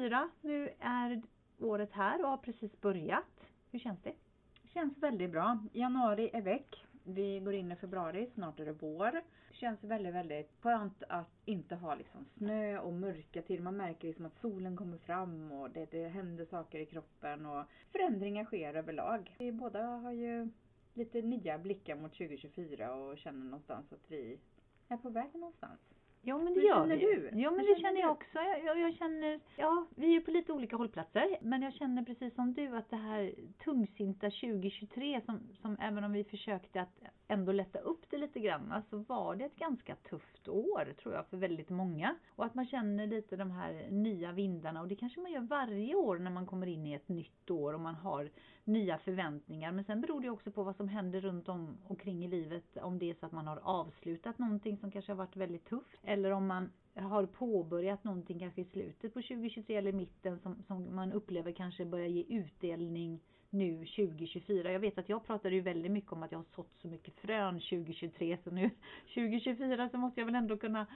2024, nu är året här och har precis börjat. Hur känns det? Känns väldigt bra. Januari är väck. Vi går in i februari, snart är det vår. Känns väldigt, väldigt skönt att inte ha liksom snö och mörka till. Man märker liksom att solen kommer fram och det, det händer saker i kroppen och förändringar sker överlag. Vi båda har ju lite nya blickar mot 2024 och känner någonstans att vi är på väg någonstans. Ja men det Hur gör känner vi. du? Ja men Hur det känner jag du? också. Jag, jag, känner, ja vi är på lite olika hållplatser. Men jag känner precis som du att det här tungsinta 2023 som, som även om vi försökte att ändå lätta upp det lite grann så var det ett ganska tufft år tror jag för väldigt många. Och att man känner lite de här nya vindarna och det kanske man gör varje år när man kommer in i ett nytt år och man har nya förväntningar. Men sen beror det också på vad som händer runt om omkring i livet. Om det är så att man har avslutat någonting som kanske har varit väldigt tufft. Eller om man har påbörjat någonting kanske i slutet på 2023 eller i mitten som, som man upplever kanske börjar ge utdelning nu 2024. Jag vet att jag pratade ju väldigt mycket om att jag har sått så mycket frön 2023 så nu 2024 så måste jag väl ändå kunna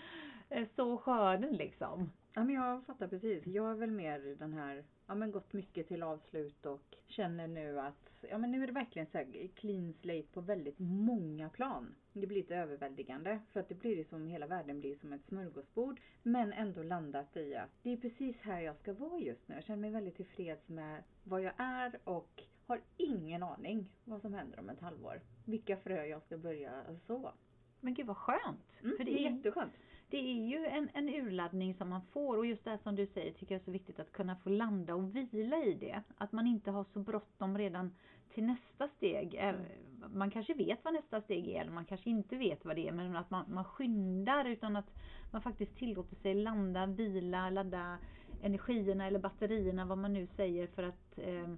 eh, så skörden liksom. Ja men jag fattar precis. Jag är väl mer den här, ja men gått mycket till avslut och känner nu att, ja men nu är det verkligen så här clean slate på väldigt många plan. Det blir lite överväldigande för att det blir som hela världen blir som ett smörgåsbord. Men ändå landat i att det är precis här jag ska vara just nu. Jag känner mig väldigt tillfreds med vad jag är och har ingen aning vad som händer om ett halvår. Vilka frö jag ska börja så. Men gud vad skönt! Mm, För det är jätteskönt. Det är ju en, en urladdning som man får och just det här som du säger tycker jag är så viktigt att kunna få landa och vila i det. Att man inte har så bråttom redan till nästa steg. Man kanske vet vad nästa steg är eller man kanske inte vet vad det är men att man, man skyndar utan att man faktiskt tillåter sig landa, vila, ladda energierna eller batterierna vad man nu säger för att eh,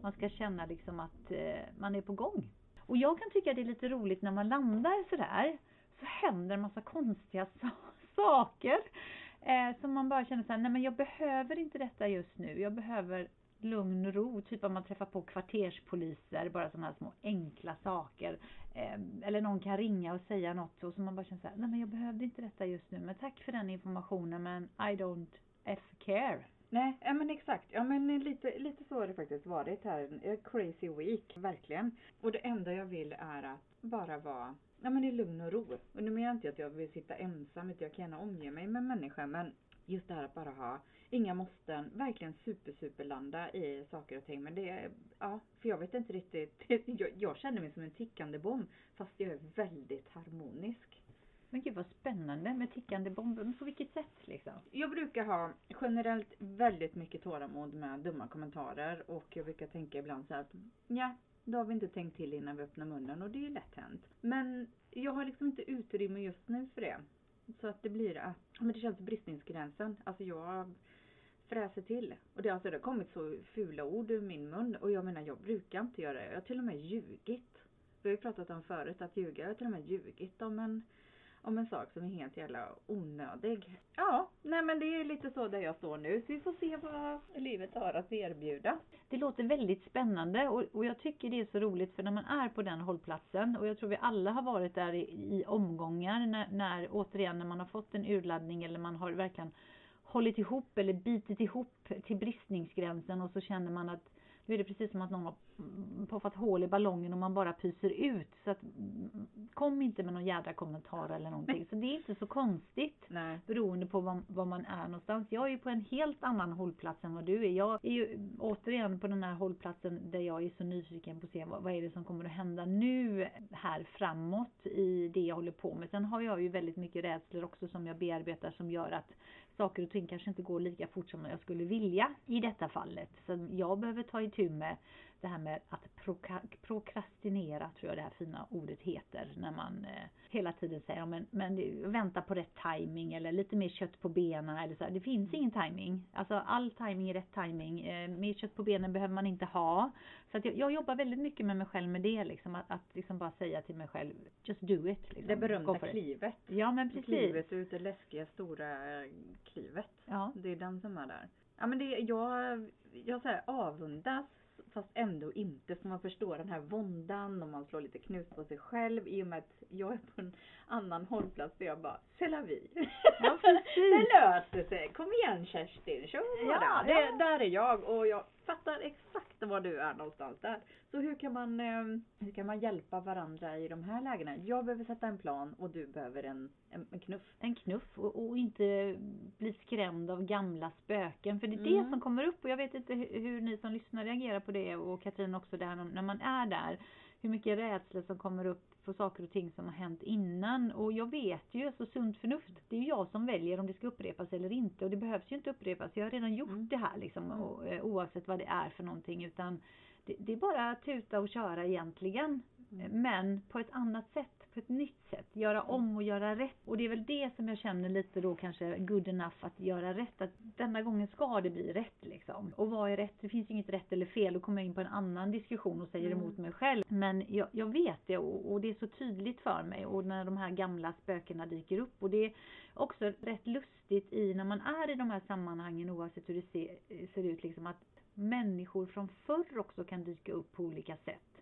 man ska känna liksom att eh, man är på gång. Och jag kan tycka det är lite roligt när man landar sådär så händer en massa konstiga saker saker. Eh, som man bara känner så här, nej men jag behöver inte detta just nu. Jag behöver lugn och ro. Typ om man träffar på kvarterspoliser, bara sådana här små enkla saker. Eh, eller någon kan ringa och säga något och så man bara känner så här, nej men jag behövde inte detta just nu. Men tack för den informationen men I don't F care. Nej, ja men exakt. Ja men lite, lite så har det faktiskt varit här. En crazy week, verkligen. Och det enda jag vill är att bara vara ja, men i lugn och ro. Och nu menar jag inte att jag vill sitta ensam, utan jag kan gärna omge mig med människor. Men just det här att bara ha inga måsten, verkligen super super landa i saker och ting. Men det är, ja, för jag vet inte riktigt. Jag, jag känner mig som en tickande bomb, fast jag är väldigt harmonisk. Men gud vad spännande med tickande bomber. Men på vilket sätt liksom? Jag brukar ha generellt väldigt mycket tålamod med dumma kommentarer och jag brukar tänka ibland så här att ja, då har vi inte tänkt till innan vi öppnar munnen och det är ju lätt hänt. Men jag har liksom inte utrymme just nu för det. Så att det blir att, men det känns bristningsgränsen. Alltså jag fräser till. Och det, alltså, det har kommit så fula ord ur min mun och jag menar jag brukar inte göra det. Jag har till och med ljugit. Vi har ju pratat om förut att ljuga. Jag har till och med ljugit om en om en sak som är helt jävla onödig. Ja, nej men det är lite så där jag står nu. Så vi får se vad livet har att erbjuda. Det låter väldigt spännande och, och jag tycker det är så roligt för när man är på den hållplatsen och jag tror vi alla har varit där i, i omgångar när, när återigen när man har fått en urladdning eller man har verkligen hållit ihop eller bitit ihop till bristningsgränsen och så känner man att nu är det precis som att någon har puffat hål i ballongen och man bara pyser ut. Så att kom inte med någon jädra kommentar eller någonting. Så det är inte så konstigt Nej. beroende på var, var man är någonstans. Jag är ju på en helt annan hållplats än vad du är. Jag är ju återigen på den här hållplatsen där jag är så nyfiken på att se vad, vad är det som kommer att hända nu här framåt i det jag håller på med. Sen har jag ju väldigt mycket rädslor också som jag bearbetar som gör att saker och ting kanske inte går lika fort som jag skulle vilja i detta fallet. Så jag behöver ta itu med det här med att proka- prokrastinera, tror jag det här fina ordet heter, när man eh, hela tiden säger ja, men, men vänta på rätt timing eller lite mer kött på benen eller så. Det finns ingen timing. Alltså all timing är rätt timing. Eh, mer kött på benen behöver man inte ha. Så att jag, jag jobbar väldigt mycket med mig själv med det, liksom, att, att liksom bara säga till mig själv, just do it. Liksom. Det berömda klivet. Ja men precis. Klivet ut, det läskiga stora klivet. Ja. Det är den som är där. Ja men det, jag, jag så här avundas fast ändå inte. Så man förstår den här våndan och man slår lite knut på sig själv i och med att jag är på en annan hållplats där jag bara, c'est la vie. Ja, det löser sig. Kom igen Kerstin, kör Ja, bara. Det, ja. Där är jag och jag fattar exakt var du är någonstans där. Så hur kan man, eh, hur kan man hjälpa varandra i de här lägena? Jag behöver sätta en plan och du behöver en, en, en knuff. en knuff och, och inte bli skrämd av gamla spöken. För det är Mm. det som kommer upp och jag vet inte hur, hur ni som lyssnar reagerar på det och Katrin också där när man är där. Hur mycket rädsla som kommer upp för saker och ting som har hänt innan. Och jag vet ju, så sunt förnuft, det är ju jag som väljer om det ska upprepas eller inte. Och det behövs ju inte upprepas, jag har redan gjort Mm. det här liksom. Mm. Och, eh, oavsett vad det är för någonting. Utan det, det är bara att tuta och köra egentligen. Mm. Men på ett annat sätt, på ett nytt sätt. Göra om och göra rätt. Och det är väl det som jag känner lite då kanske good enough att göra rätt. Att denna gången ska det bli rätt liksom. Och vad är rätt? Det finns inget rätt eller fel. Då kommer jag in på en annan diskussion och säger Mm. emot mig själv. Men jag, jag vet det och, och det är så tydligt för mig. Och när de här gamla spökena dyker upp. Och det är också rätt lustigt i när man är i de här sammanhangen oavsett hur det ser, ser ut liksom att människor från förr också kan dyka upp på olika sätt.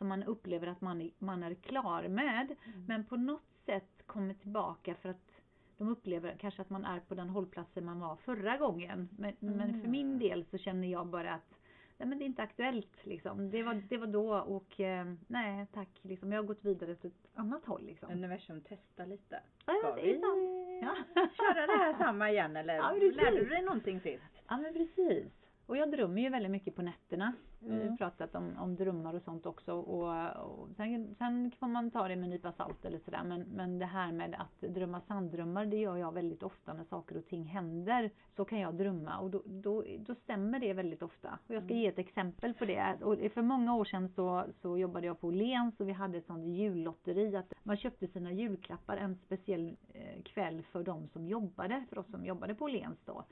Som man upplever att man är, man är klar med. Mm. Men på något sätt kommer tillbaka för att de upplever kanske att man är på den hållplatsen man var förra gången. Men, men Mm. för min del så känner jag bara att nej men det är inte aktuellt liksom. Det var, det var då och eh, nej tack liksom. Jag har gått vidare till ett annat håll liksom. Universum testar lite. Ja, Ska det är vi. Ja. köra det här samma igen eller Ja, lärde du dig någonting sist? Ja men precis. Och jag drömmer ju väldigt mycket på nätterna. Vi har Mm. pratat om, om drömmar och sånt också. Och, och sen, sen får man ta det med en nypa salt eller sådär. Men, men det här med att drömma sanddrömmar, det gör jag väldigt ofta när saker och ting händer. Så kan jag drömma och då, då, då stämmer det väldigt ofta. Och jag ska Mm. ge ett exempel på det. Och för många år sedan så, så jobbade jag på Åhléns och vi hade ett sånt jullotteri. Att man köpte sina julklappar en speciell eh, kväll för de som jobbade, för oss som jobbade på Åhléns då.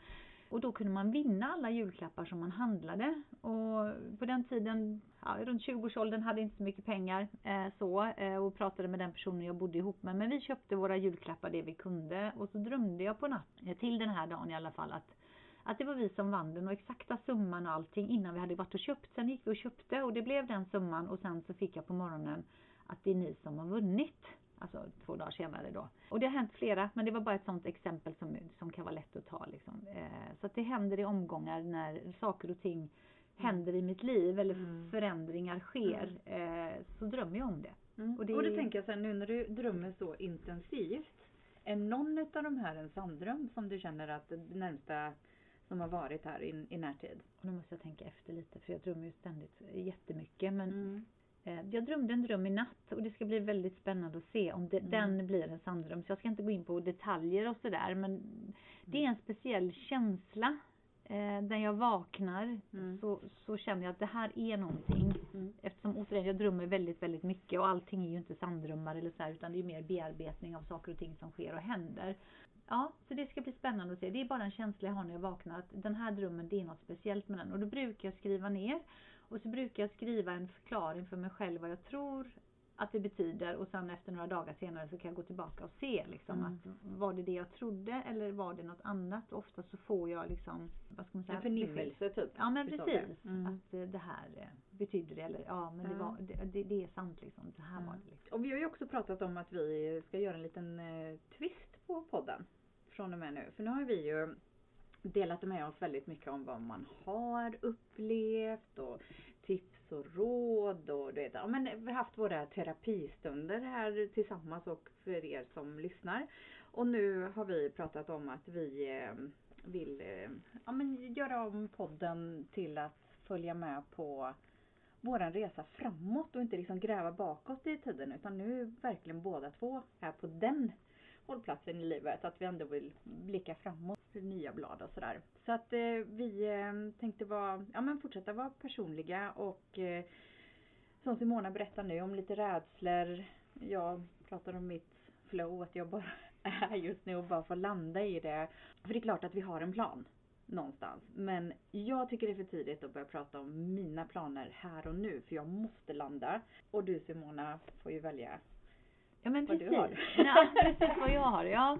Och då kunde man vinna alla julklappar som man handlade. Och på den tiden, ja, runt 20-årsåldern, hade inte så mycket pengar eh, så. Eh, och pratade med den personen jag bodde ihop med. Men vi köpte våra julklappar det vi kunde. Och så drömde jag på natten, eh, till den här dagen i alla fall, att att det var vi som vann den och exakta summan och allting innan vi hade varit och köpt. Sen gick vi och köpte och det blev den summan och sen så fick jag på morgonen att det är ni som har vunnit. Alltså två dagar senare då. Och det har hänt flera, men det var bara ett sånt exempel som, som kan vara lätt att ta. Liksom. Eh, så att det händer i omgångar när saker och ting händer i mitt liv eller Mm. förändringar sker. Eh, så drömmer jag om det. Mm. Och Och, det- det... tänker jag sen nu när du drömmer så intensivt. Är någon av de här en sanddröm som du känner att det närmsta som har varit här i, i närtid? Och nu måste jag tänka efter lite för jag drömmer ju ständigt jättemycket. Men Mm. Eh, Jag drömde en dröm i natt och det ska bli väldigt spännande att se om det, Mm. den blir en sanddröm. Så jag ska inte gå in på detaljer och sådär men det är en speciell känsla. Eh, när jag vaknar Mm. så, så känner jag att det här är någonting. Mm. Eftersom återigen jag drömmer väldigt, väldigt mycket och allting är ju inte sanddrömmar eller så här, utan det är mer bearbetning av saker och ting som sker och händer. Ja, så det ska bli spännande att se. Det är bara en känsla jag har när jag vaknar att den här drömmen, det är något speciellt med den. Och då brukar jag skriva ner och så brukar jag skriva en förklaring för mig själv vad jag tror att det betyder och sen efter några dagar senare så kan jag gå tillbaka och se liksom Mm. att var det det jag trodde eller var det något annat? Ofta så får jag liksom, vad ska man säga? En förnimmelse typ. Ja men precis. det. Mm. Att eh, det här eh, betyder det eller ja men det, Ja. var, det, det, det är sant liksom. Det här var det liksom. Och vi har ju också pratat om att vi ska göra en liten eh, twist på podden. Från och med nu. För nu har vi ju delat med oss väldigt mycket om vad man har upplevt och tips och råd och du vet, ja, men vi har haft våra terapistunder här tillsammans och för er som lyssnar. Och nu har vi pratat om att vi eh, vill eh, ja, men göra om podden till att följa med på våran resa framåt och inte liksom gräva bakåt i tiden utan nu verkligen båda två är på den hållplatsen i livet. Att vi ändå vill blicka framåt till nya blad och sådär. Så att eh, vi eh, tänkte vara, ja men fortsätta vara personliga och eh, som Simona berättar nu om lite rädslor. Jag pratar om mitt flow, att jag bara är just nu och bara får landa i det. För det är klart att vi har en plan någonstans. Men jag tycker det är för tidigt att börja prata om mina planer här och nu för jag måste landa. Och du Simona får ju välja Ja men Vad du precis. har. Ja, precis vad jag har. Ja.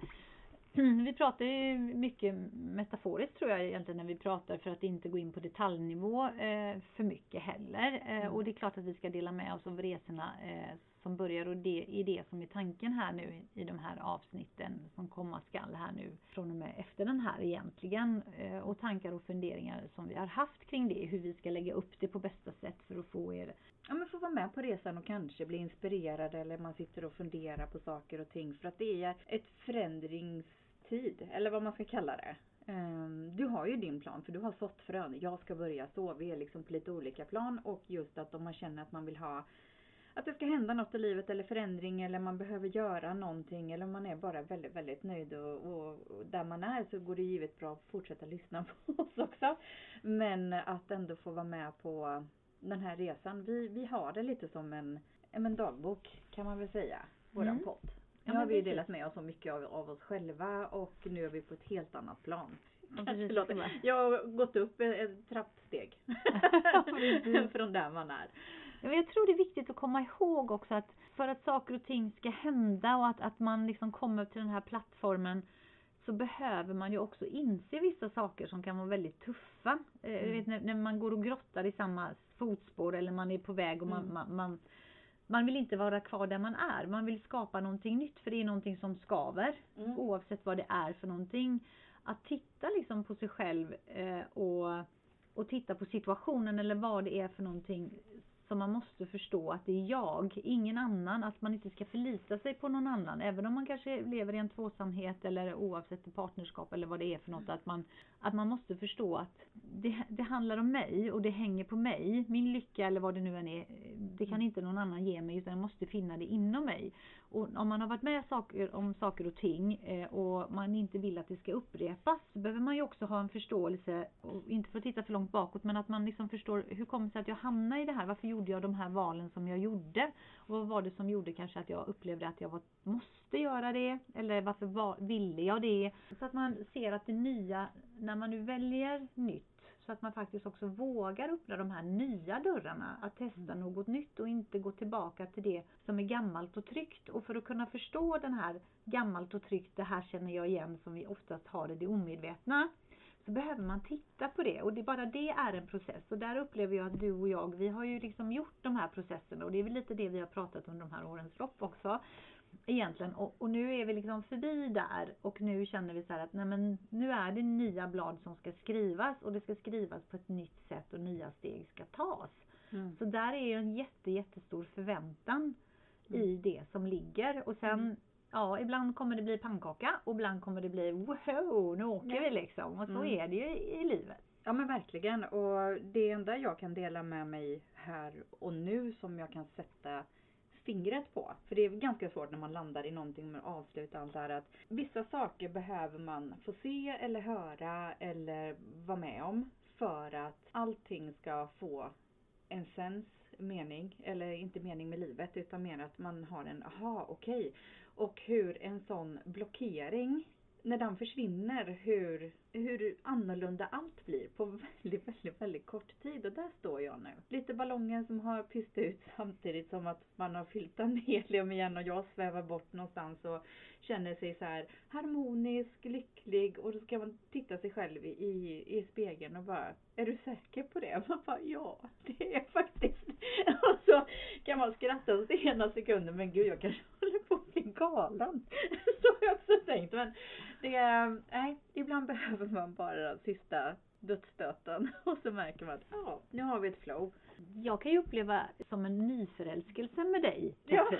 vi pratar ju mycket metaforiskt tror jag egentligen när vi pratar för att inte gå in på detaljnivå eh, för mycket heller. Eh, Mm. och det är klart att vi ska dela med oss av resorna eh, som börjar och det är det som är tanken här nu i, de här avsnitten som komma skall här nu från och med efter den här egentligen. Eh, och tankar och funderingar som vi har haft kring det, hur vi ska lägga upp det på bästa sätt för att få er Ja men få vara med på resan och kanske bli inspirerad eller man sitter och funderar på saker och ting för att det är ett förändringstid eller vad man ska kalla det. Ehm, du har ju din plan för du har sått frön. Jag ska börja så. Vi är liksom på lite olika plan och just att om man känner att man vill ha att det ska hända något i livet eller förändring eller man behöver göra någonting eller man är bara väldigt, väldigt nöjd och, och, och där man är så går det givet bra att fortsätta lyssna på oss också. Men att ändå få vara med på den här resan. Vi, vi har det lite som en, en dagbok kan man väl säga, våran Mm. podd. Ja, Nu men har vi precis. delat med oss så mycket av, av oss själva och nu är vi på ett helt annat plan. Ja, Kanske precis. låter- Jag har gått upp ett, trappsteg från där man är. Men Jag tror det är viktigt att komma ihåg också att för att saker och ting ska hända och att, att man liksom kommer till den här plattformen så behöver man ju också inse vissa saker som kan vara väldigt tuffa. Eh, Mm. Vet, när, när man går och grottar i samma fotspår eller man är på väg och man, Mm. man, man, man vill inte vara kvar där man är. Man vill skapa någonting nytt för det är någonting som skaver Mm. oavsett vad det är för någonting. Att titta liksom på sig själv eh, och, och titta på situationen eller vad det är för någonting som man måste förstå att det är jag, ingen annan, att man inte ska förlita sig på någon annan. Även om man kanske lever i en tvåsamhet eller oavsett partnerskap eller vad det är för något. Att man, att man måste förstå att det, det handlar om mig och det hänger på mig. Min lycka eller vad det nu än är, det kan inte någon annan ge mig utan jag måste finna det inom mig. Och om man har varit med saker, om saker och ting eh, och man inte vill att det ska upprepas så behöver man ju också ha en förståelse, och inte för att titta för långt bakåt, men att man liksom förstår hur kommer det sig att jag hamnade i det här? Varför gjorde jag de här valen som jag gjorde? Och vad var det som gjorde kanske att jag upplevde att jag var, måste göra det? Eller varför var, ville jag det? Så att man ser att det nya, när man nu väljer nytt, så att man faktiskt också vågar öppna de här nya dörrarna. Att testa något nytt och inte gå tillbaka till det som är gammalt och tryggt. Och för att kunna förstå den här gammalt och tryggt, det här känner jag igen som vi oftast har i det omedvetna. Så behöver man titta på det och det, bara det är en process. Och där upplever jag att du och jag, vi har ju liksom gjort de här processerna och det är väl lite det vi har pratat under de här årens lopp också. Egentligen. Och, och nu är vi liksom förbi där och nu känner vi så att nej men nu är det nya blad som ska skrivas och det ska skrivas på ett nytt sätt och nya steg ska tas. Mm. Så där är ju en jätte, jättestor förväntan i det som ligger och sen Mm. Ja, ibland kommer det bli pannkaka och ibland kommer det bli wow, nu åker Ja. vi liksom. Och så Mm. är det ju i, livet. Ja men verkligen och det enda jag kan dela med mig här och nu som jag kan sätta fingret på. För det är ganska svårt när man landar i någonting med avslut och allt det här att vissa saker behöver man få se eller höra eller vara med om för att allting ska få en sens, mening, eller inte mening med livet utan mer att man har en aha okej. Och hur en sån blockering när den försvinner, hur, hur annorlunda allt blir på väldigt, väldigt, väldigt kort tid. Och där står jag nu. Lite ballongen som har pyst ut samtidigt som att man har fyllt den helium igen och jag svävar bort någonstans och känner sig så här harmonisk, lycklig och då ska man titta sig själv i, i, i spegeln och bara, är du säker på det? Man bara, ja, det är faktiskt. Och så kan man skratta åt ena sekunden, men gud jag kanske håller på att galen. Så har jag också tänkt. Men det, är- nej, ibland behöver man bara den sista dödsstöten och så märker man att ja, nu har vi ett flow. Jag kan ju uppleva som en nyförälskelse med dig, Ja.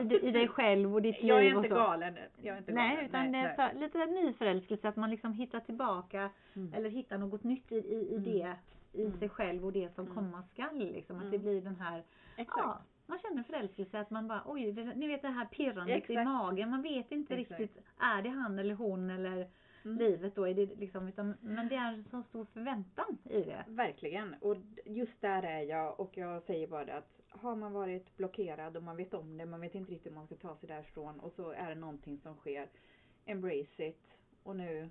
I, I dig själv och ditt Jag är liv och inte så. galen. Jag är inte Nej, galen. utan det är så, lite nyförälskelse, att man liksom hittar tillbaka Mm. eller hittar något nytt i, i, i Mm. det, i Mm. sig själv och det som Mm. komma skall. Liksom. Att Mm. det blir den här, Exakt. ja, man känner förälskelse, att man bara, oj, det, ni vet det här pirrandet i Exakt. magen, man vet inte Exakt. riktigt, är det han eller hon eller Mm. livet då, är det liksom, utan, men det är en så stor förväntan i det. Verkligen. Och just där är jag och jag säger bara att har man varit blockerad och man vet om det, man vet inte riktigt hur man ska ta sig därifrån och så är det någonting som sker. Embrace it. Och nu